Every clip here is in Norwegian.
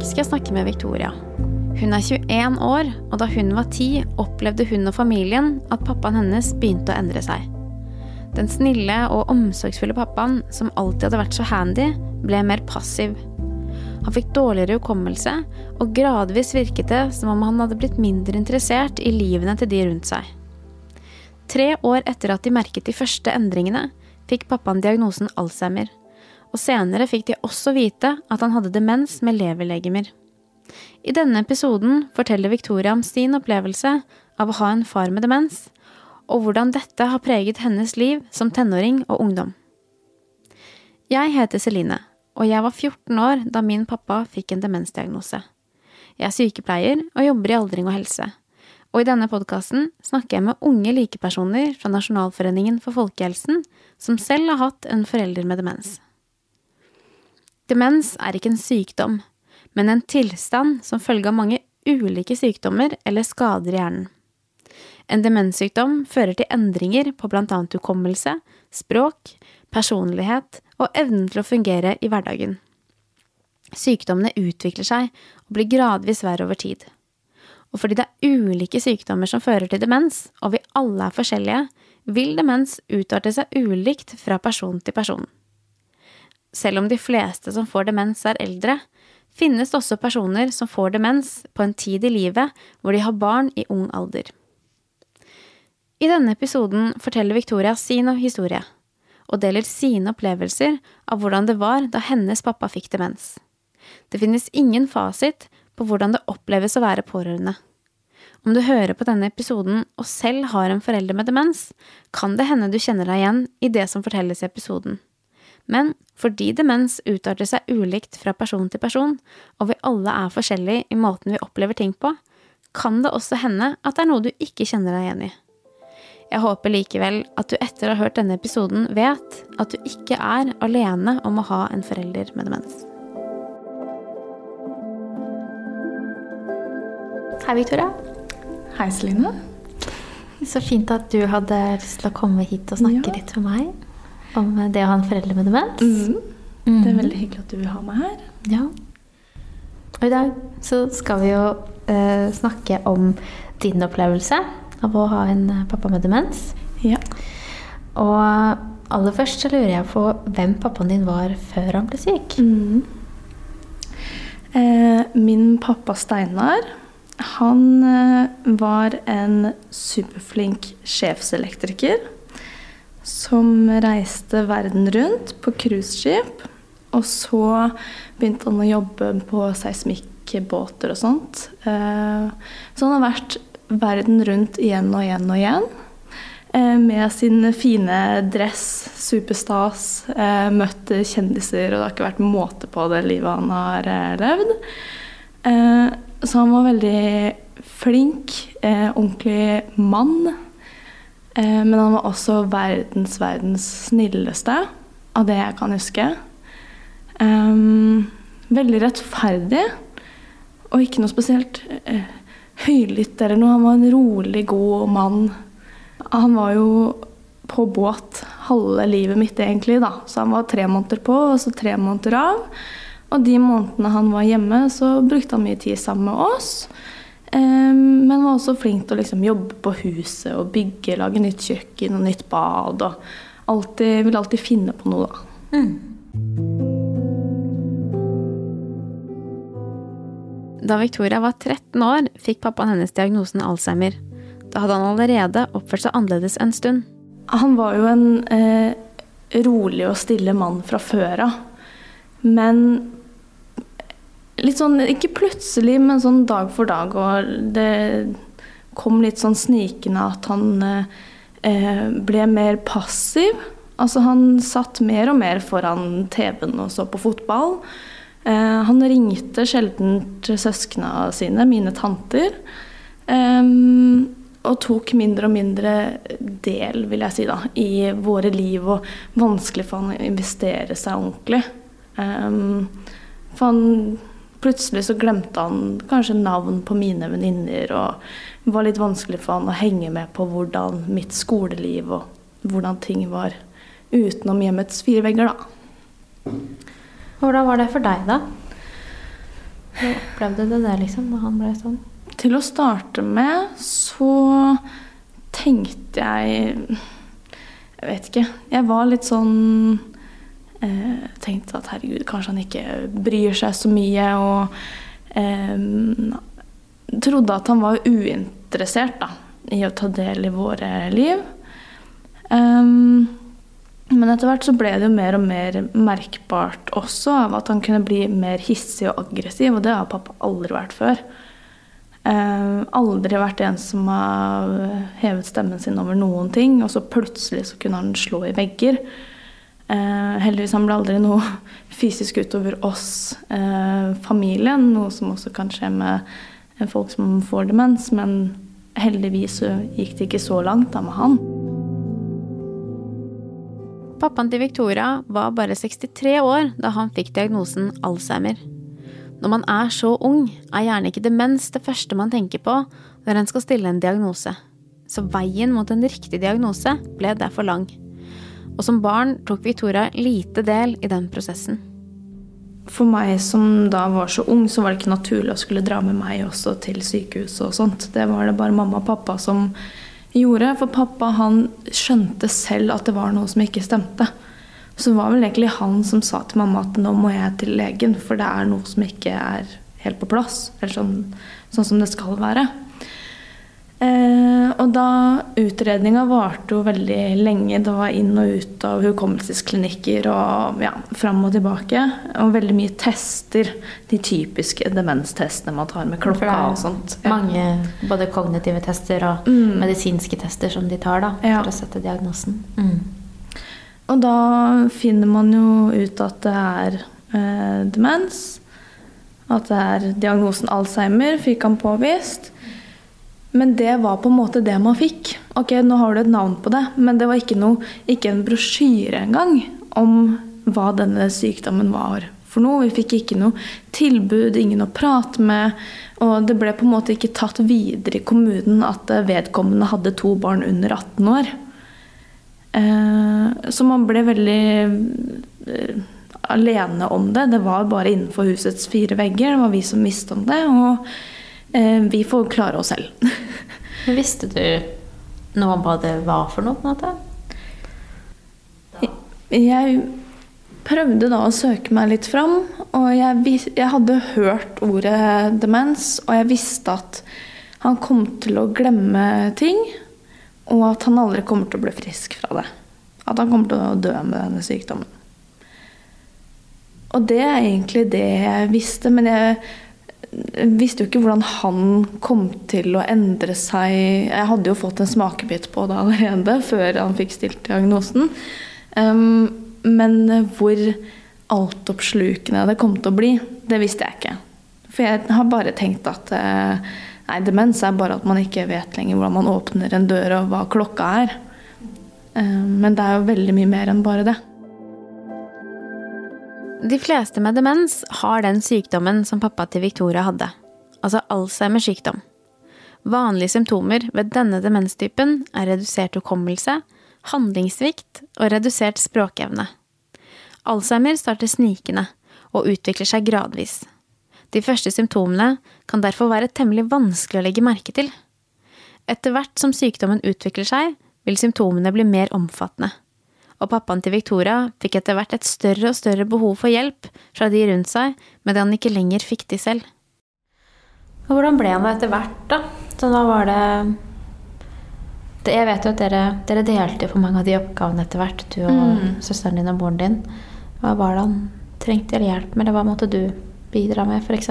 Dag skal jeg snakke med Victoria. Hun er 21 år, og da hun var 10, opplevde hun og familien at pappaen hennes begynte å endre seg. Den snille og omsorgsfulle pappaen, som alltid hadde vært så handy, ble mer passiv. Han fikk dårligere hukommelse, og gradvis virket det som om han hadde blitt mindre interessert i livene til de rundt seg. Tre år etter at de merket de første endringene, fikk pappaen diagnosen Alzheimer og senere fikk de også vite at han hadde demens med leverlegemer. I denne episoden forteller Victoria om sin opplevelse av å ha en far med demens, og hvordan dette har preget hennes liv som tenåring og ungdom. Jeg heter Celine, og jeg var 14 år da min pappa fikk en demensdiagnose. Jeg er sykepleier og jobber i aldring og helse. Og i denne podkasten snakker jeg med unge likepersoner fra Nasjonalforeningen for folkehelsen som selv har hatt en forelder med demens. Demens er ikke en sykdom, men en tilstand som følge av mange ulike sykdommer eller skader i hjernen. En demenssykdom fører til endringer på annet hukommelse, språk, personlighet og evnen til å fungere i hverdagen. Sykdommene utvikler seg og blir gradvis verre over tid. Og fordi det er ulike sykdommer som fører til demens, og vi alle er forskjellige, vil demens utarte seg ulikt fra person til person. Selv om de fleste som får demens, er eldre, finnes det også personer som får demens på en tid i livet hvor de har barn i ung alder. I denne episoden forteller Victoria sin historie, og deler sine opplevelser av hvordan det var da hennes pappa fikk demens. Det finnes ingen fasit på hvordan det oppleves å være pårørende. Om du hører på denne episoden og selv har en forelder med demens, kan det hende du kjenner deg igjen i det som fortelles i episoden. Men fordi demens utarter seg ulikt fra person til person, og vi alle er forskjellige i måten vi opplever ting på, kan det også hende at det er noe du ikke kjenner deg igjen i. Jeg håper likevel at du etter å ha hørt denne episoden vet at du ikke er alene om å ha en forelder med demens. Hei, Victoria. Hei, Celine. Så fint at du hadde lyst til å komme hit og snakke ja. litt med meg om det å ha en forelder med demens. Mm. Mm. Det er veldig hyggelig at du vil ha meg her. Ja. Og i dag så skal vi jo eh, snakke om din opplevelse av å ha en eh, pappa med demens. Ja. Og aller først så lurer jeg på hvem pappaen din var før han ble syk. Mm. Eh, min pappa Steinar, han eh, var en superflink sjefselektriker som reiste verden rundt på cruiseskip. Og så begynte han å jobbe på seismikkbåter og sånt. Eh, så han har vært verden rundt igjen og igjen og igjen. Eh, med sin fine dress, superstas, eh, møtt kjendiser, og det har ikke vært måte på det livet han har levd. Så han var veldig flink, ordentlig mann. Eh, men han var også verdens, verdens snilleste, av det jeg kan huske. Um, veldig rettferdig, og ikke noe spesielt uh, høylytt eller noe. Han var en rolig, god mann. Han var jo på båt halve livet mitt, egentlig, da. Så han var tre måneder på, og så tre måneder av. Og de månedene han var hjemme, så brukte han mye tid sammen med oss. Um, men var også flink til å liksom jobbe på huset og bygge, lage nytt kjøkken og nytt bad. Og alltid, ville alltid finne på noe, da. Mm. Da Victoria var 13 år, fikk pappaen hennes diagnosen Alzheimer. Da hadde han allerede oppført seg annerledes en stund. Han var jo en eh, rolig og stille mann fra før av. Men litt sånn, ikke plutselig, men sånn dag for dag. Og det kom litt sånn snikende at han eh, ble mer passiv. Altså han satt mer og mer foran TV-en og så på fotball. Eh, han ringte sjelden søsknene sine, mine tanter. Eh, og tok mindre og mindre del, vil jeg si, da, i våre liv. Og vanskelig for han å investere seg ordentlig. Um, for han Plutselig så glemte han kanskje navn på mine venninner, og det var litt vanskelig for han å henge med på hvordan mitt skoleliv og hvordan ting var utenom hjemmets fire vegger, da. Hvordan var det for deg, da? Hvordan opplevde du det liksom, da han ble sånn? Til å starte med så tenkte jeg Jeg vet ikke. Jeg var litt sånn eh, Tenkte at herregud, kanskje han ikke bryr seg så mye. Og eh, trodde at han var uinteressert da, i å ta del i våre liv. Um, men etter hvert så ble det jo mer og mer merkbart også av at han kunne bli mer hissig og aggressiv, og det har pappa aldri vært før. Uh, aldri vært en som har hevet stemmen sin over noen ting, og så plutselig så kunne han slå i vegger. Uh, heldigvis han ble aldri noe fysisk utover oss, eh, familien, noe som også kan skje med folk som får demens, men heldigvis så gikk det ikke så langt da med han. Pappaen til Victoria var bare 63 år da han fikk diagnosen Alzheimer. Når man er så ung, er gjerne ikke demens det første man tenker på når en skal stille en diagnose. Så veien mot en riktig diagnose ble derfor lang. Og som barn tok Victoria lite del i den prosessen. For meg som da var så ung, så var det ikke naturlig å skulle dra med meg også til sykehuset og sånt. Det var det bare mamma og pappa som gjorde. For pappa han skjønte selv at det var noe som ikke stemte. Så det var vel egentlig han som sa til mamma at nå må jeg til legen, for det er noe som ikke er helt på plass. Eller sånn, sånn som det skal være. Eh, og da Utredninga varte jo veldig lenge. Det var inn og ut av hukommelsesklinikker og ja, fram og tilbake. Og veldig mye tester. De typiske demenstestene man tar med klokka og sånt. Ja. Mange både kognitive tester og mm. medisinske tester som de tar da, for ja. å sette diagnosen. Mm. Og da finner man jo ut at det er eh, demens. At det er diagnosen Alzheimer fikk han påvist. Men det var på en måte det man fikk. Ok, nå har du et navn på det, men det var ikke, noe, ikke en brosjyre engang om hva denne sykdommen var for noe. Vi fikk ikke noe tilbud, ingen å prate med. Og det ble på en måte ikke tatt videre i kommunen at vedkommende hadde to barn under 18 år. Eh, så man ble veldig eh, alene om det. Det var bare innenfor husets fire vegger. Det var vi som visste om det. og vi får klare oss selv. Men visste du noe om hva det var for noe? på en måte? Jeg prøvde da å søke meg litt fram, og jeg, jeg, hadde hørt ordet demens, og jeg visste at han kom til å glemme ting, og at han aldri kommer til å bli frisk fra det. At han kommer til å dø med denne sykdommen. Og det er egentlig det jeg visste, men jeg visste jo ikke hvordan han kom til å endre seg. Jeg hadde jo fått en smakebit på det allerede før han fikk stilt diagnosen. Um, men hvor altoppslukende det kom til å bli, det visste jeg ikke. For jeg har bare tenkt at uh, nei, demens er bare at man ikke vet lenger hvordan man åpner en dør og hva klokka er. Um, men det er jo veldig mye mer enn bare det. De fleste med demens har den sykdommen som pappa til Victoria hadde, altså Alzheimers sykdom. Vanlige symptomer ved denne demenstypen er redusert hukommelse, handlingssvikt og redusert språkevne. Alzheimer starter snikende og utvikler seg gradvis. De første symptomene kan derfor være temmelig vanskelig å legge merke til. Etter hvert som sykdommen utvikler seg, vil symptomene bli mer omfattende og pappaen til Victoria fikk etter hvert et større og større behov for hjelp fra de rundt seg, med det han ikke lenger fikk de selv. Og hvordan ble han da etter hvert, da? Så da var det, det Jeg vet jo at dere, dere delte på mange av de oppgavene etter hvert, du og mm. søsteren din og moren din. Hva var det han trengte hjelp med, eller hva måtte du bidra med, f.eks.?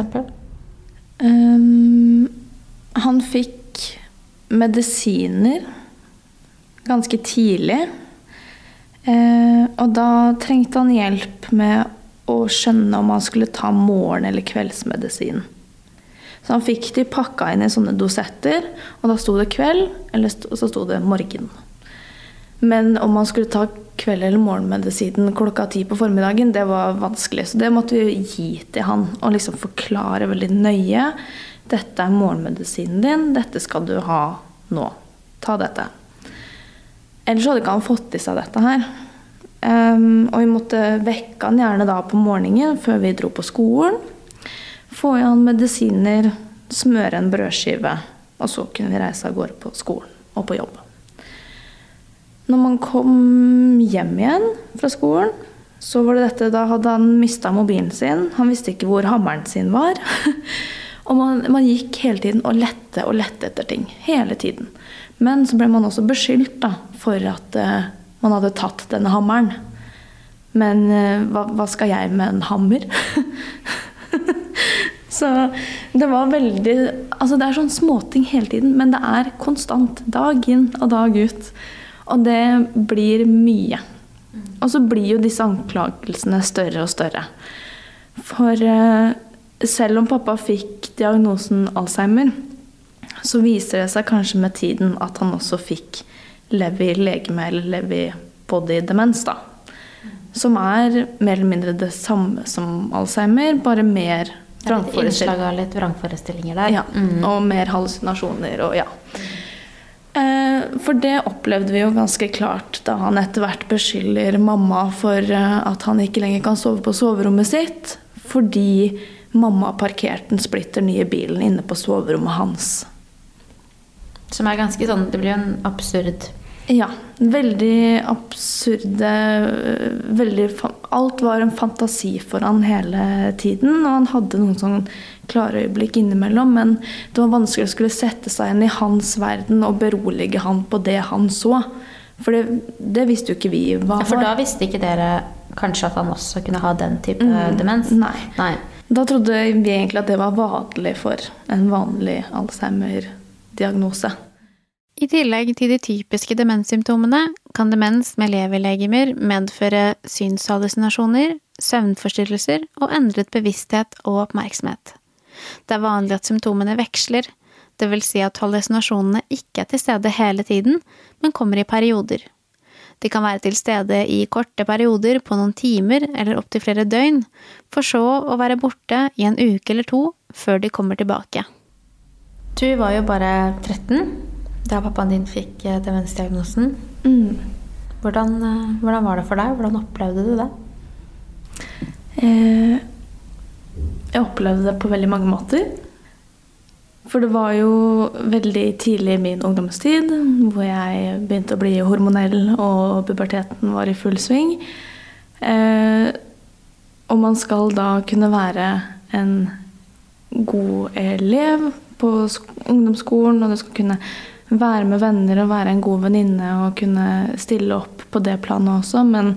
Um, han fikk medisiner ganske tidlig. Eh, og da trengte han hjelp med å skjønne om han skulle ta morgen- eller kveldsmedisin. Så han fikk de pakka inn i sånne dosetter, og da sto det kveld, eller så sto det morgen. Men om han skulle ta kveld- eller morgenmedisinen klokka ti på formiddagen, det var vanskelig. Så det måtte vi gi til han og liksom forklare veldig nøye. Dette er morgenmedisinen din, dette skal du ha nå. Ta dette. Ellers hadde ikke han fått i seg dette her. Um, og vi måtte vekke han gjerne da på morgenen før vi dro på skolen. få i han medisiner, smøre en brødskive, og så kunne vi reise av gårde på skolen og på jobb. Når man kom hjem igjen fra skolen, så var det dette, da hadde han mista mobilen sin. Han visste ikke hvor hammeren sin var. og man, man, gikk hele tiden og lette og lette etter ting. Hele tiden. Men så ble man også beskyldt da, for at uh, man hadde tatt denne hammeren. Men uh, hva, hva, skal jeg med en hammer? så det var veldig Altså det er sånn småting hele tiden, men det er konstant. Dag inn og dag ut. Og det blir mye. Og så blir jo disse anklagelsene større og større. For uh, selv om pappa fikk diagnosen Alzheimer, så viser det seg kanskje med tiden at han også fikk levi-legeme, eller levi-body-demens, da. Som er mer eller mindre det samme som Alzheimer, bare mer vrangforestillinger. Innslag av litt vrangforestillinger der. Ja, mm. og mer hallusinasjoner og ja. Eh, for det opplevde vi jo ganske klart da han etter hvert beskylder mamma for eh, at han ikke lenger kan sove på soverommet sitt fordi mamma parkerte den splitter nye bilen inne på soverommet hans. Som er ganske sånn Det blir jo en absurd ja. Veldig absurde veldig, Alt var en fantasi for han hele tiden. Og han hadde noen sånn klare øyeblikk innimellom, men det var vanskelig å skulle sette seg inn i hans verden og berolige han på det han så. For det, det visste jo ikke vi hva var. For da visste ikke dere kanskje at han også kunne ha den type mm, demens? Nei. nei. Da trodde vi egentlig at det var vanlig for en vanlig Alzheimer-diagnose. I tillegg til de typiske demenssymptomene kan demens med leverlegemer medføre synshallusinasjoner, søvnforstyrrelser og endret bevissthet og oppmerksomhet. Det er vanlig at symptomene veksler, vil si at hallusinasjonene ikke er til stede hele tiden, men kommer i perioder. De kan være til stede i korte perioder på noen timer eller opptil flere døgn, for så å være borte i en uke eller to før de kommer tilbake. Du var jo bare 13 da pappaen din fikk eh, demensdiagnosen. Mm. Hvordan, eh, hvordan, var det for deg? Hvordan opplevde du det? Eh, jeg opplevde det på veldig mange måter. For det var jo veldig tidlig i min ungdomstid hvor jeg begynte å bli hormonell, og puberteten var i full sving. Eh, og man skal da kunne være en god elev på ungdomsskolen, og du skal kunne være med venner og være en god venninne og kunne stille opp på det planet også. Men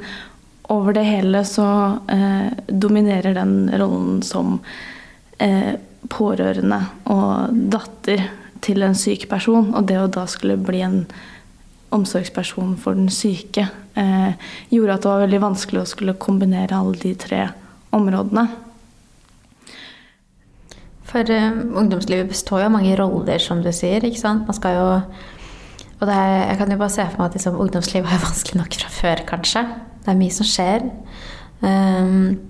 over det hele så eh, dominerer den rollen som eh, pårørende og datter til en syk person. Og det å da skulle bli en omsorgsperson for den syke eh, gjorde at det var veldig vanskelig å skulle kombinere alle de tre områdene. For uh, ungdomslivet består jo av mange roller, som du sier. ikke sant? Man skal jo Og er, jeg kan jo bare se for meg at liksom, ungdomslivet er vanskelig nok fra før, kanskje. Det er mye som skjer. Um,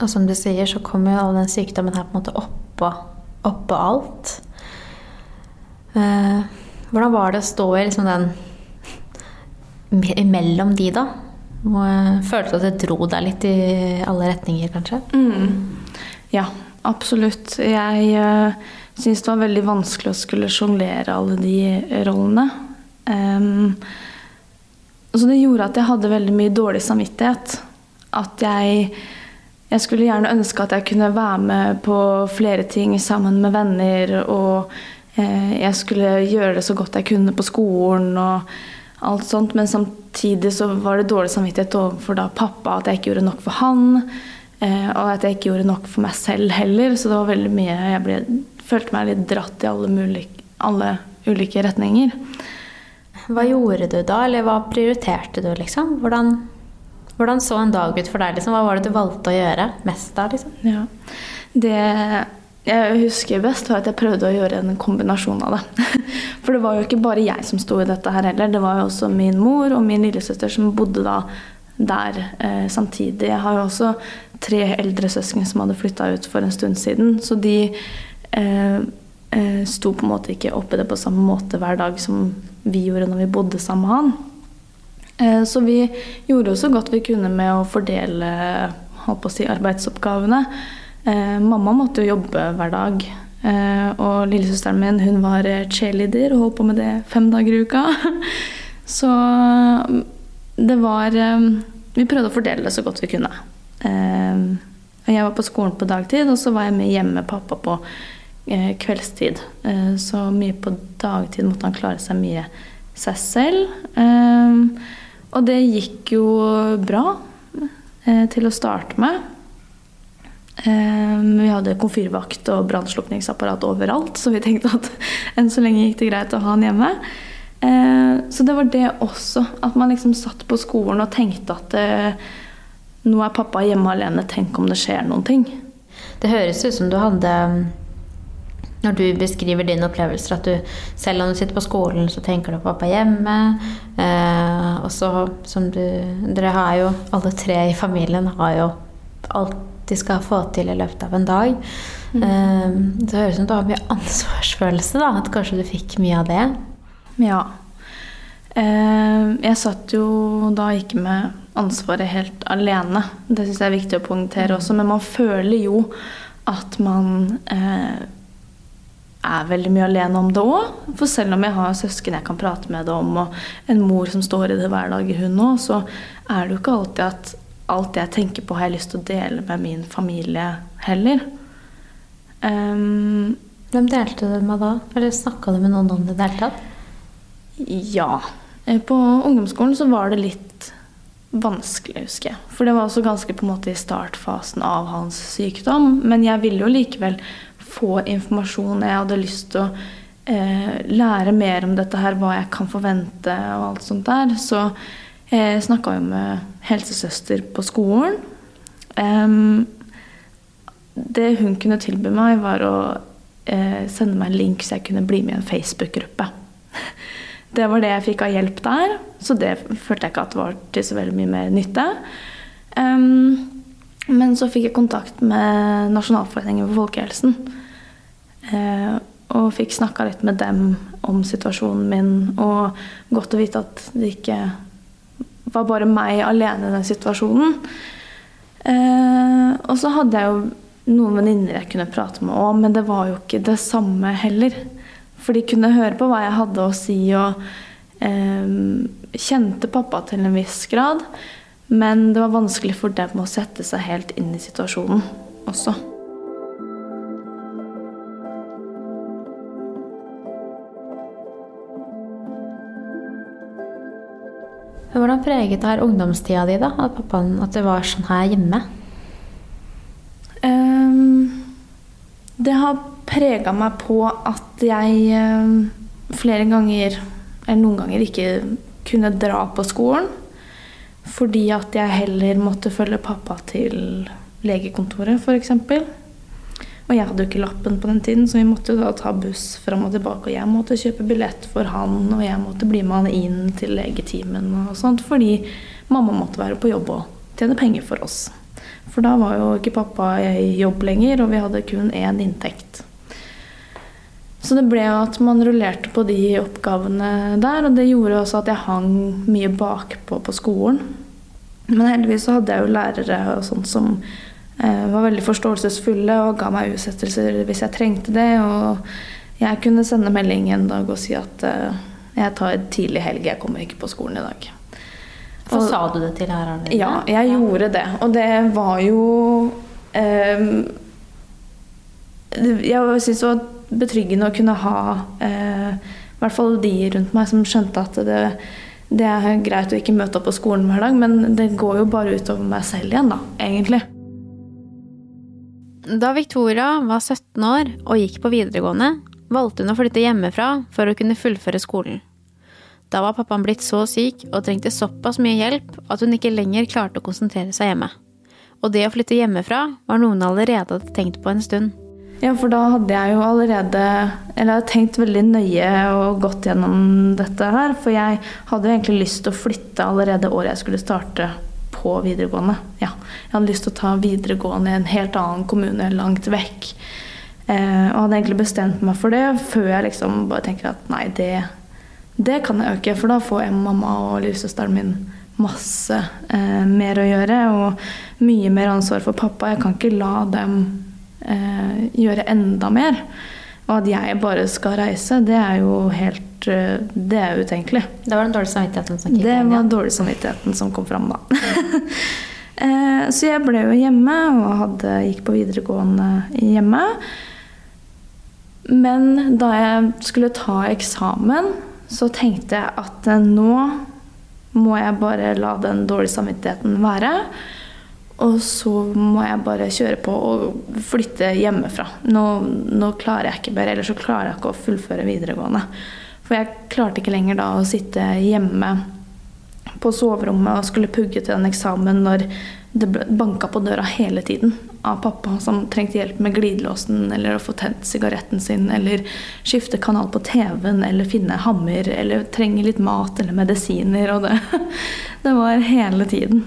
og som du sier, så kommer jo all den sykdommen her på en måte oppå, oppå alt. Uh, hvordan var det å stå i liksom den Imellom de, da? Og, følte du at det dro deg litt i alle retninger, kanskje? Mm. Ja, Absolutt. Jeg uh, syns det var veldig vanskelig å skulle sjonglere alle de rollene. Um, så det gjorde at jeg hadde veldig mye dårlig samvittighet. At jeg Jeg skulle gjerne ønske at jeg kunne være med på flere ting sammen med venner. Og uh, jeg skulle gjøre det så godt jeg kunne på skolen og alt sånt. Men samtidig så var det dårlig samvittighet overfor da pappa at jeg ikke gjorde nok for han. Eh, og at jeg ikke gjorde nok for meg selv heller. Så det var veldig mye Jeg ble, følte meg litt dratt i alle, mulig, alle ulike retninger. Hva gjorde du da, eller hva prioriterte du, liksom? Hvordan, hvordan så en dag ut for deg? Liksom? Hva var det du valgte å gjøre mest da? Liksom? Ja. Det jeg husker best, var at jeg prøvde å gjøre en kombinasjon av det. For det var jo ikke bare jeg som sto i dette her heller. Det var jo også min mor og min lillesøster som bodde da der eh, samtidig. Jeg har jo også tre eldre søsken som hadde flytta ut for en stund siden. Så de eh, eh, sto på en måte ikke oppe det på samme måte hver dag som vi gjorde når vi bodde sammen med han. Eh, så vi gjorde jo så godt vi kunne med å fordele holdt på å si, arbeidsoppgavene. Eh, mamma måtte jo jobbe hver dag. Eh, og lillesøsteren min hun var cheerleader og holdt på med det fem dager i uka. Så det var eh, Vi prøvde å fordele det så godt vi kunne. Eh, jeg var på skolen på dagtid, og så var jeg med hjemme med pappa på eh, kveldstid. Eh, så mye på dagtid måtte han klare seg mye seg selv. og det gikk jo bra til å starte med. Vi hadde komfyrvakt og brannslukningsapparat overalt, så vi tenkte at enn så lenge gikk det greit å ha han hjemme. Så det var det også, at man liksom satt på skolen og tenkte at nå er pappa hjemme alene, tenk om det skjer noen ting. Det høres ut som du hadde når du beskriver dine opplevelser, at du selv om du sitter på skolen, så tenker du på pappa hjemme. Eh, og så som du Dere har jo, alle tre i familien har jo alt de skal få til i løpet av en dag. Mm. Eh, det høres ut som du har mye ansvarsfølelse, da. At kanskje du fikk mye av det? Ja. Eh, jeg satt jo da ikke med ansvaret helt alene. Det syns jeg er viktig å poengtere også. Men man føler jo at man eh, er veldig mye alene om det òg. For selv om jeg har søsken jeg kan prate med det om, og en mor som står i det hver dag, hun òg, så er det jo ikke alltid at alt jeg tenker på, har jeg lyst til å dele med min familie heller. Um, Hvem delte du med da? Eller snakka du med noen om det i det hele tatt? Ja. Eh, på ungdomsskolen så var det litt vanskelig, husker jeg. For det var også ganske på en måte i startfasen av hans sykdom. Men jeg ville jo likevel få informasjon. Jeg hadde lyst til å eh, lære mer om dette her, hva jeg kan forvente og alt sånt der. Så jeg snakka jo med helsesøster på skolen. Um, det hun kunne tilby meg, var å eh, sende meg en link så jeg kunne bli med i en Facebook-gruppe. Det var det jeg fikk av hjelp der, så det følte jeg ikke at var til så veldig mye mer nytte. Um, men så fikk jeg kontakt med Nasjonalforeningen for folkehelsen. Uh, og fikk snakka litt med dem om situasjonen min, og godt å vite at det ikke var bare meg alene i den situasjonen. Uh, og så hadde jeg jo noen venninner jeg kunne prate med òg, men det var jo ikke det samme heller. For de kunne høre på hva jeg hadde å si, og eh, kjente pappa til en viss grad. Men det var vanskelig for dem å sette seg helt inn i situasjonen også. Hvordan preget det her ungdomstida di, da? At, pappaen, at det var sånn her hjemme? Um, det har prega meg på at jeg eh, flere ganger, eller noen ganger, ikke kunne dra på skolen. Fordi at jeg heller måtte følge pappa til legekontoret, f.eks. Og jeg hadde jo ikke lappen på den tiden, så vi måtte da ta buss fram og tilbake. Og jeg måtte kjøpe billett for han, og jeg måtte bli med han inn til legetimen og sånt. Fordi mamma måtte være på jobb og tjene penger for oss. For da var jo ikke pappa i jobb lenger, og vi hadde kun én inntekt. Så det ble jo at man rullerte på de oppgavene der, og det gjorde også at jeg hang mye bakpå på skolen. Men heldigvis så hadde jeg jo lærere og sånt som eh, var veldig forståelsesfulle og ga meg utsettelser hvis jeg trengte det. Og jeg kunne sende melding en dag og si at eh, jeg tar tidlig helg, jeg kommer ikke på skolen i dag. For sa du det til læreren din? Ja, jeg ja. gjorde det. Og det var jo eh, Jeg syns det var betryggende å kunne ha eh, i hvert fall de rundt meg som skjønte at det, det, er greit å ikke møte opp på skolen hver dag, men det går jo bare utover meg selv igjen, da, egentlig. Da Victoria var 17 år og gikk på videregående, valgte hun å flytte hjemmefra for å kunne fullføre skolen. Da var pappaen blitt så syk og trengte såpass mye hjelp at hun ikke lenger klarte å konsentrere seg hjemme. Og det å flytte hjemmefra var noe hun allerede hadde tenkt på en stund. Ja, for da hadde jeg jo allerede Eller jeg hadde tenkt veldig nøye og gått gjennom dette her. For jeg hadde jo egentlig lyst til å flytte allerede året jeg skulle starte på videregående. Ja, jeg hadde lyst til å ta videregående i en helt annen kommune langt vekk. Eh, og hadde egentlig bestemt meg for det før jeg liksom bare tenker at nei, det, det kan jeg jo ikke. For da får jeg mamma og lillesøsteren min masse eh, mer å gjøre og mye mer ansvar for pappa. Jeg kan ikke la dem eh, gjøre enda mer. Og at jeg bare skal reise, det er jo helt eh, Det er utenkelig. Det var den dårlige samvittigheten som Det var dårlig samvittigheten som kom fram da. Eh, så jeg ble jo hjemme og hadde, gikk på videregående hjemme. Men da jeg skulle ta eksamen, så tenkte jeg at eh, nå må jeg bare la den dårlige samvittigheten være. Og så må jeg bare kjøre på og flytte hjemmefra. Nå, nå klarer jeg ikke mer, ellers så klarer jeg ikke å fullføre videregående. For jeg klarte ikke lenger da å sitte hjemme på soverommet og skulle pugge til en eksamen når det banka på døra hele tiden av pappa som trengte hjelp med glidelåsen eller å få tent sigaretten sin eller skifte kanal på TV-en eller finne hammer eller trenge litt mat eller medisiner. Og det, det var hele tiden.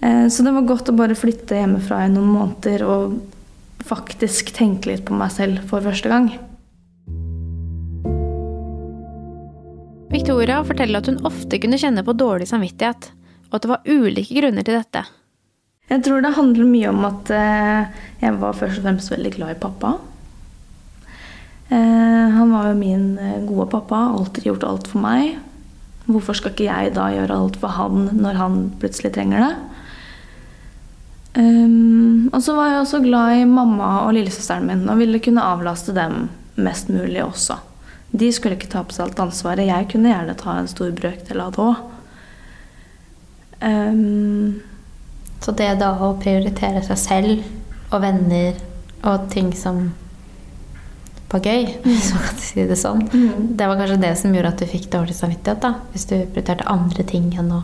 Eh, så det var godt å bare flytte hjemmefra i noen måneder og faktisk tenke litt på meg selv for første gang. Victoria forteller at hun ofte kunne kjenne på dårlig samvittighet, og at det var ulike grunner til dette. Jeg tror det handler mye om at eh, jeg var først og fremst veldig glad i pappa. Eh, han var jo min gode pappa, alltid gjort alt for meg. Hvorfor skal ikke jeg da gjøre alt for han når han plutselig trenger det? Um, og så var jeg også glad i mamma og lillesøsteren min og ville kunne avlaste dem mest mulig også. De skulle ikke ta på seg alt ansvaret. Jeg kunne gjerne ta en stor brøkdel av det òg. Um, så det da å prioritere seg selv og venner og ting som var gøy, hvis man kan si det sånn, mm. det var kanskje det som gjorde at du fikk dårlig samvittighet? da, Hvis du prioriterte andre ting enn å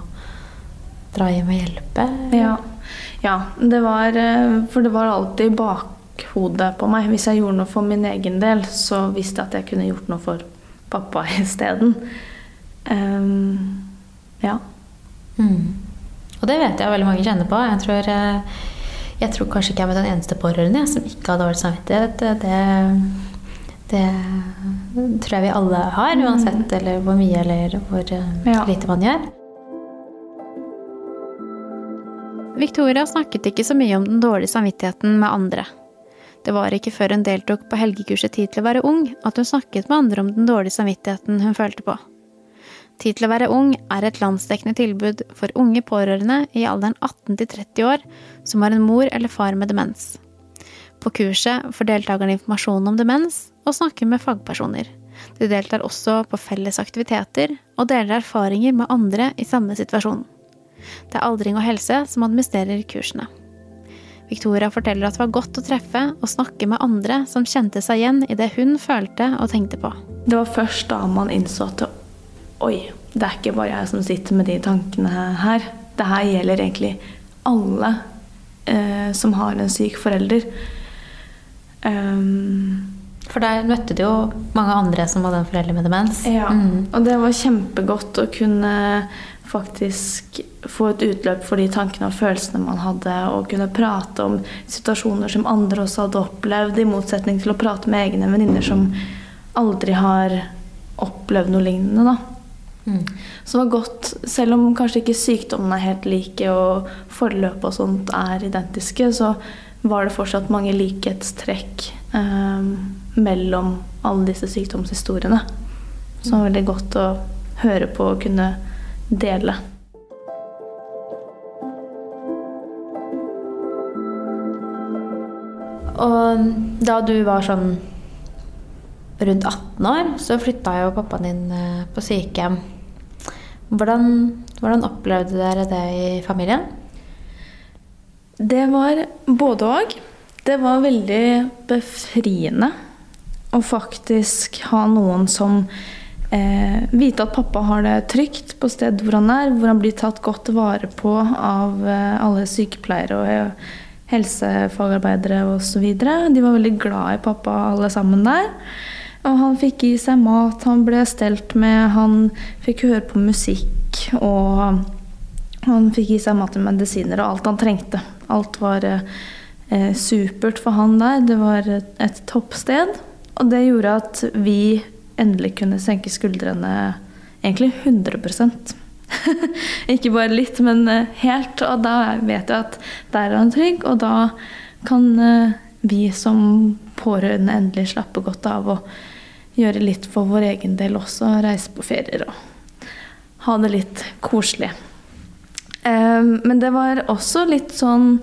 dra hjem og hjelpe? Ja. Ja, det var eh, For det var alltid i bakhodet på meg. Hvis jeg gjorde noe for min egen del, så visste jeg at jeg kunne gjort noe for pappa isteden. Um, ja. Mm. Og det vet jeg veldig mange kjenner på. Jeg tror, eh, jeg tror kanskje ikke jeg er den eneste pårørende som ikke har dårlig samvittighet. Det, det tror jeg vi alle har, mm. uansett eller hvor mye eller hvor eh, ja. lite man gjør. Victoria snakket ikke så mye om den dårlige samvittigheten med andre. Det var ikke før hun deltok på helgekurset Tid til å være ung, at hun snakket med andre om den dårlige samvittigheten hun følte på. Tid til å være ung er et landsdekkende tilbud for unge pårørende i alderen 18 til 30 år som har en mor eller far med demens. På kurset får deltakerne informasjon om demens og snakker med fagpersoner. De deltar også på felles aktiviteter og deler erfaringer med andre i samme situasjon. Det er Aldring og helse som administrerer kursene. Victoria forteller at det var godt å treffe og snakke med andre som kjente seg igjen i det hun følte og tenkte på. Det var først da man innså at oi, det er ikke bare jeg som sitter med de tankene her. Det her gjelder egentlig alle eh, som har en syk forelder. Um, for der møtte du jo mange andre som hadde en forelder med demens. Ja, mm. og det var kjempegodt å kunne faktisk få et utløp for de tankene og følelsene man hadde, og kunne prate om situasjoner som andre også hadde opplevd, i motsetning til å prate med egne venninner som aldri har opplevd noe lignende. da. Mm. Så det var godt, selv om kanskje ikke sykdommene er helt like og forløpet og sånt er identiske, så var det fortsatt mange likhetstrekk eh, mellom alle disse sykdomshistoriene. Som var veldig godt å høre på og kunne dele. Og da du var sånn rundt 18 år, så flytta jo pappaen din eh, på sykehjem. Hvordan, hvordan opplevde dere det i familien? Det var både òg. Det var veldig befriende å faktisk ha noen som eh, Vite at pappa har det trygt på stedet hvor han er, hvor han blir tatt godt vare på av eh, alle sykepleiere og helsefagarbeidere osv. De var veldig glad i pappa alle sammen der. Og han fikk i seg mat, han ble stelt med, han fikk høre på musikk. Og han fikk i seg mat og medisiner og alt han trengte. Alt var eh, supert for han der. Det var et, et toppsted. Og det gjorde at vi endelig kunne senke skuldrene egentlig 100% Ikke bare litt, men eh, helt. Og da vet jeg at der er han trygg, og da kan eh, vi som pårørende endelig slappe godt av og gjøre litt for vår egen del også. Reise på ferier og ha det litt koselig. Eh, men det var også litt sånn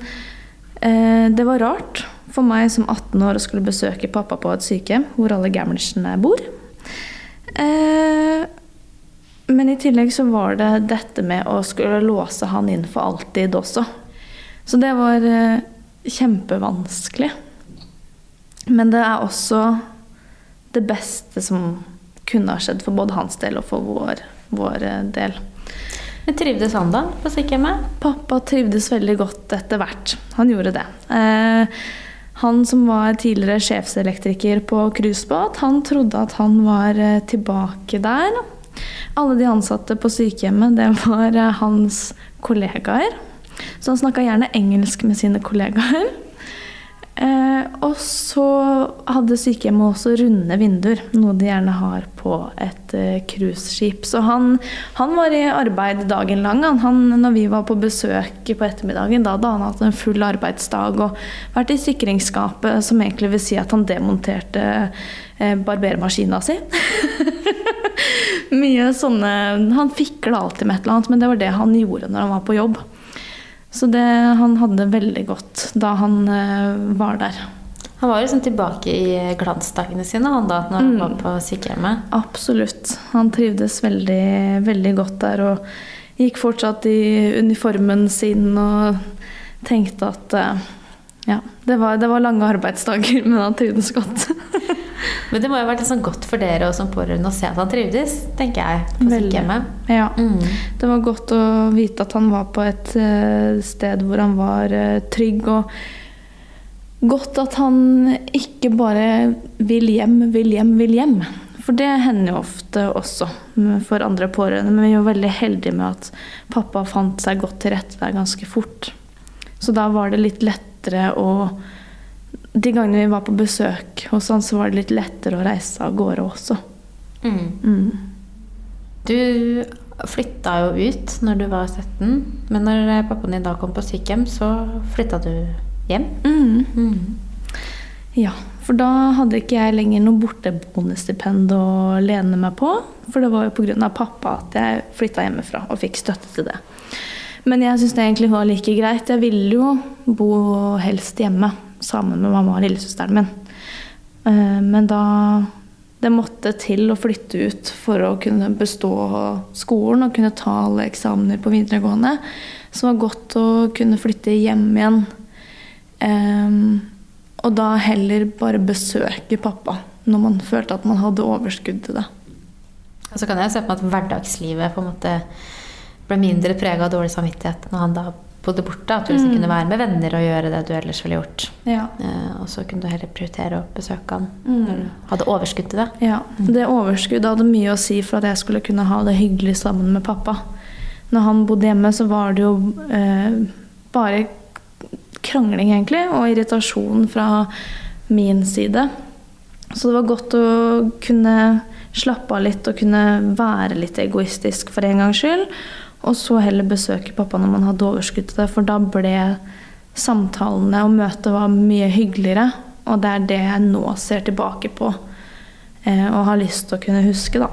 eh, Det var rart for meg som 18 år å skulle besøke pappa på et sykehjem hvor alle gamlisene bor. Eh, men i tillegg så var det dette med å skulle låse han inn for alltid også. Så det var kjempevanskelig. Men det er også det beste som kunne ha skjedd for både hans del og for vår, vår del. Men Trivdes han da på sykehjemmet? Pappa trivdes veldig godt etter hvert. Han gjorde det. Eh, han som var tidligere sjefselektriker på cruisebåt, han trodde at han var eh, tilbake der. Alle de ansatte på sykehjemmet, det var eh, hans kollegaer. Så han snakka gjerne engelsk med sine kollegaer. Eh, og så hadde sykehjemmet også runde vinduer, noe de gjerne har på et eh, cruiseskip. Eh, så han, han, var i arbeid dagen lang. Han, når vi var på besøk på ettermiddagen, da hadde han hatt en full arbeidsdag og vært i sikringsskapet, som egentlig vil si at han demonterte eh, barbermaskina si. Mye sånne Han fikla alltid med et eller annet, men det var det han gjorde når han var på jobb. Så det, han hadde det veldig godt da han uh, var der. Han var liksom tilbake i glansdagene sine han da, når han mm. var på sykehjemmet? Absolutt. Han trivdes veldig, veldig godt der og gikk fortsatt i uniformen sin og tenkte at uh, ja, det var, det var, lange arbeidsdager, men han trivdes godt. Men det må jo ha vært sånn godt for dere og som pårørende å se at han trivdes, tenker jeg, på sykehjemmet. Ja. Mm. Det var godt å vite at han var på et uh, sted hvor han var uh, trygg. Og godt at han ikke bare vil hjem, vil hjem, vil hjem. For det hender jo ofte også for andre pårørende. Men vi var veldig heldige med at pappa fant seg godt til rette der ganske fort. Så da var det litt lettere å De gangene vi var på besøk hos han, så var det litt lettere å reise av gårde også. Mm. Mm. Du flytta jo ut når du var 17, men når pappaen din da kom på sykehjem, så flytta du hjem? Mm. mm. Ja, for da hadde ikke jeg lenger noe borteboendestipend å lene meg på. For det var jo pga. pappa at jeg flytta hjemmefra og fikk støtte til det. Men jeg syns det egentlig var like greit. Jeg ville jo bo helst hjemme sammen med mamma og lillesøsteren min. Eh, men da det måtte til å flytte ut for å kunne bestå skolen og kunne ta alle eksamener på videregående. Så det var godt å kunne flytte hjem igjen. Eh, og da heller bare besøke pappa når man følte at man hadde overskudd til det. Så kan jeg se på meg at hverdagslivet på en måte ble mindre prega av dårlig samvittighet når han da bodde borte. At du liksom mm. kunne være med venner og gjøre det du ellers ville gjort. Ja. Eh, og så kunne du heller prioritere å besøke han mm. når du hadde overskudd til det. Ja, mm. Det overskuddet hadde mye å si for at jeg skulle kunne ha det hyggelig sammen med pappa. Når han bodde hjemme, så var det jo eh, bare krangling, egentlig, og irritasjon fra min side. Så det var godt å kunne slappe av litt og kunne være litt egoistisk for en gangs skyld. Og så heller besøke pappa når man hadde overskudd til det, for da ble samtalene og møtet var mye hyggeligere. Og det er det jeg nå ser tilbake på eh, og har lyst til å kunne huske, da.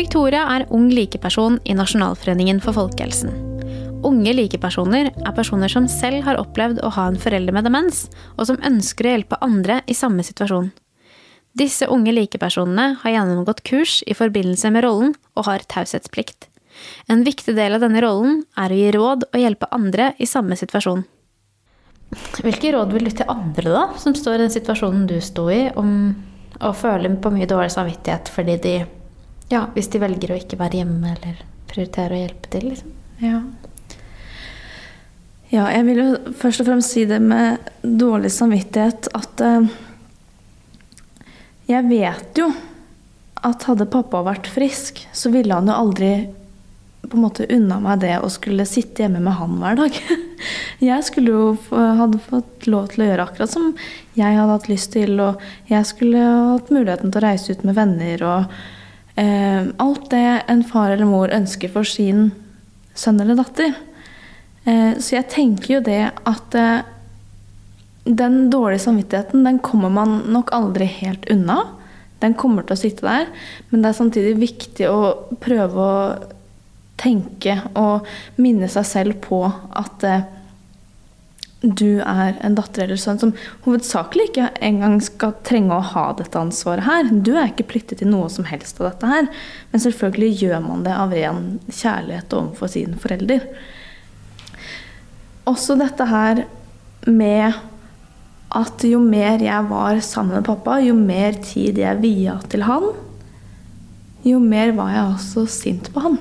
Victoria er ung likeperson i Nasjonalforeningen for folkehelsen. Unge likepersoner er personer som selv har opplevd å ha en forelder med demens, og som ønsker å hjelpe andre i samme situasjon. Disse unge likepersonene har gjennomgått kurs i forbindelse med rollen og har taushetsplikt. En viktig del av denne rollen er å gi råd og hjelpe andre i samme situasjon. Hvilke råd vil du til andre da, som står i den situasjonen du sto i, om å føle på mye dårlig samvittighet fordi de Ja, hvis de velger å ikke være hjemme eller prioritere å hjelpe til, liksom? Ja. ja, jeg vil jo først og fremst si det med dårlig samvittighet at uh, jeg vet jo at hadde pappa vært frisk, så ville han jo aldri på en måte unna meg det å skulle sitte hjemme med han hver dag. Jeg skulle jo hadde fått lov til å gjøre akkurat som jeg hadde hatt lyst til, og jeg skulle hatt muligheten til å reise ut med venner og eh, alt det en far eller mor ønsker for sin sønn eller datter. Eh, så jeg tenker jo det at eh, den dårlige samvittigheten, den kommer man nok aldri helt unna. Den kommer til å sitte der, men det er samtidig viktig å prøve å tenke og minne seg selv på at eh, du er en datter eller sønn som hovedsakelig ikke engang skal trenge å ha dette ansvaret her. Du er ikke pliktig til noe som helst av dette her. Men selvfølgelig gjør man det av ren kjærlighet overfor sin forelder. Også dette her med at jo mer jeg var sammen med pappa, jo mer tid jeg via til han, jo mer var jeg også sint på han.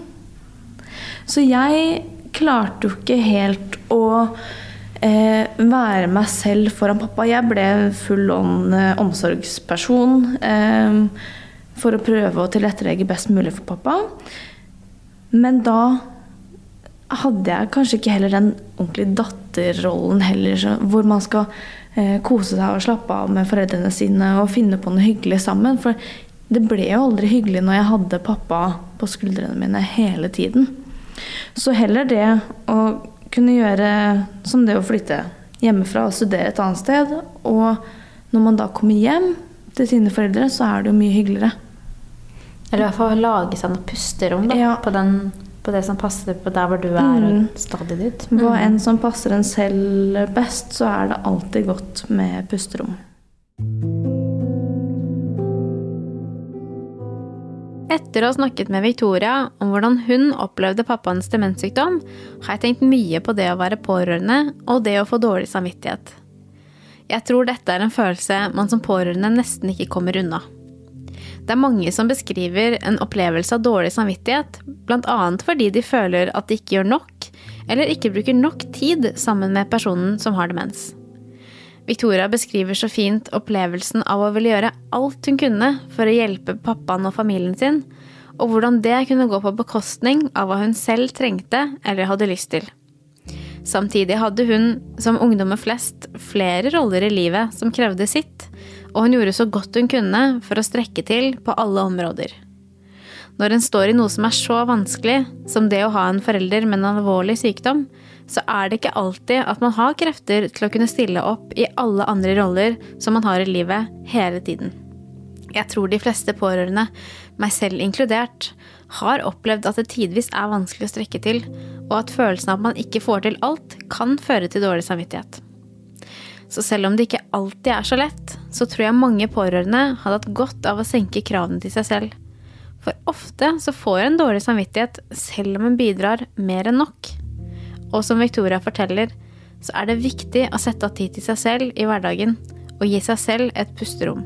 Så jeg klarte jo ikke helt å eh, være meg selv foran pappa. Jeg ble full on eh, omsorgsperson eh, for å prøve å tilrettelegge best mulig for pappa. Men da hadde jeg kanskje ikke heller den ordentlige datterrollen heller, hvor man skal kose seg og slappe av med foreldrene sine og finne på noe hyggelig sammen. For det ble jo aldri hyggelig når jeg hadde pappa på skuldrene mine hele tiden. Så heller det å kunne gjøre som det å flytte hjemmefra og studere et annet sted. Og når man da kommer hjem til sine foreldre, så er det jo mye hyggeligere. Eller i hvert fall lage seg noe pusterom da, Ja. på, den, på det som passer på der hvor du er, Mm. og stadiet ditt. Hva Mm. enn som passer en selv best, så er det alltid godt med pusterom. Etter å ha snakket med Victoria om hvordan hun opplevde pappaens demenssykdom, har jeg tenkt mye på det å være pårørende og det å få dårlig samvittighet. Jeg tror dette er en følelse man som pårørende nesten ikke kommer unna. Det er mange som beskriver en opplevelse av dårlig samvittighet, bl.a. fordi de føler at de ikke gjør nok, eller ikke bruker nok tid sammen med personen som har demens. Victoria beskriver så fint opplevelsen av å ville gjøre alt hun kunne for å hjelpe pappaen og familien sin, og hvordan det kunne gå på bekostning av hva hun selv trengte eller hadde lyst til. Samtidig hadde hun, som ungdommer flest, flere roller i livet som krevde sitt, og hun gjorde så godt hun kunne for å strekke til på alle områder. Når en står i noe som er så vanskelig som det å ha en forelder med en alvorlig sykdom, så er det ikke alltid at man har krefter til å kunne stille opp i alle andre roller som man har i livet hele tiden. Jeg tror de fleste pårørende, meg selv inkludert, har opplevd at det tidvis er vanskelig å strekke til, og at følelsen av at man ikke får til alt, kan føre til dårlig samvittighet. Så selv om det ikke alltid er så lett, så tror jeg mange pårørende hadde hatt godt av å senke kravene til seg selv. For ofte så får en dårlig samvittighet selv om en bidrar mer enn nok. Og som Victoria forteller, så er det viktig å sette av tid til seg selv i hverdagen og gi seg selv et pusterom.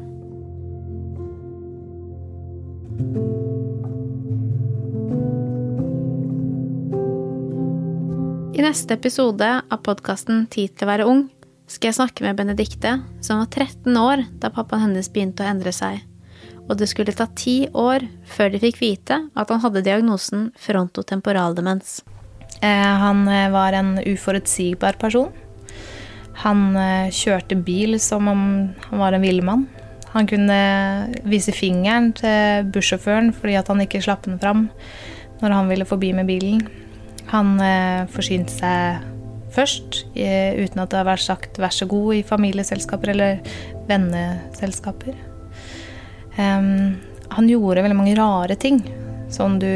I neste episode av podkasten Tid til å være ung skal jeg snakke med Benedikte, som var 13 år da pappaen hennes begynte å endre seg. Og det skulle ta ti år før de fikk vite at han hadde diagnosen frontotemporaldemens. Eh, Han eh, var en uforutsigbar person. Han eh, kjørte bil som om han var en villmann. Han kunne vise fingeren til bussjåføren fordi han ikke slapp den fram når han ville forbi med bilen. Han forsynte seg først eh, uten at det har vært sagt 'vær så god' i familieselskaper eller venneselskaper. Um, han gjorde veldig mange rare ting som du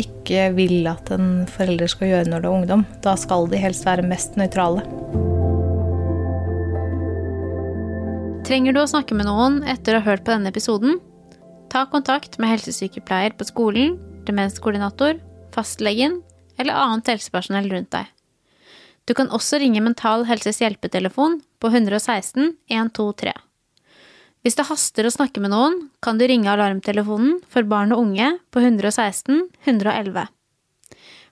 ikke vil at en forelder skal gjøre når du er ungdom. Da skal de helst være mest nøytrale. Trenger du å snakke med noen etter å ha hørt på denne episoden? Ta kontakt med helsesykepleier på skolen, demenskoordinator, fastlegen eller annet helsepersonell rundt deg. Du kan også ringe Mental Helses hjelpetelefon på 116 123. Hvis det haster å snakke med noen, kan du ringe alarmtelefonen for barn og unge på 116 111.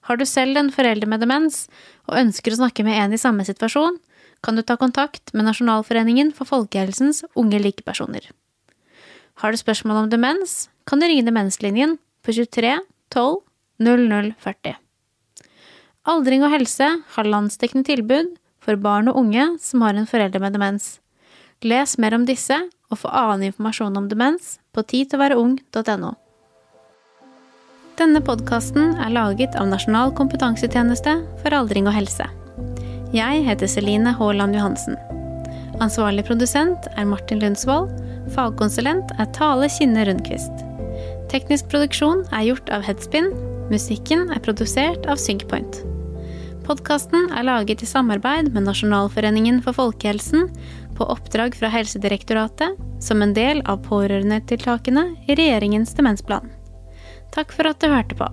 Har du selv en forelder med demens og ønsker å snakke med en i samme situasjon, kan du ta kontakt med Nasjonalforeningen for folkehelsens unge likepersoner. Har du spørsmål om demens, kan du ringe Demenslinjen på 23 12 0040. Aldring og helse har landsdekkende tilbud for barn og unge som har en forelder med demens. Les mer om disse og få annen informasjon om demens på tidtilværeung.no. Denne podkasten er laget av Nasjonal kompetansetjeneste for aldring og helse. Jeg heter Celine Haaland Johansen. Ansvarlig produsent er Martin Lundsvold. Fagkonsulent er Tale Kinne Rundquist. Teknisk produksjon er gjort av Headspin. Musikken er produsert av Synkpoint. Podkasten er laget i samarbeid med Nasjonalforeningen for folkehelsen på oppdrag fra Helsedirektoratet som en del av pårørendetiltakene i regjeringens demensplan. Takk for at du hørte på.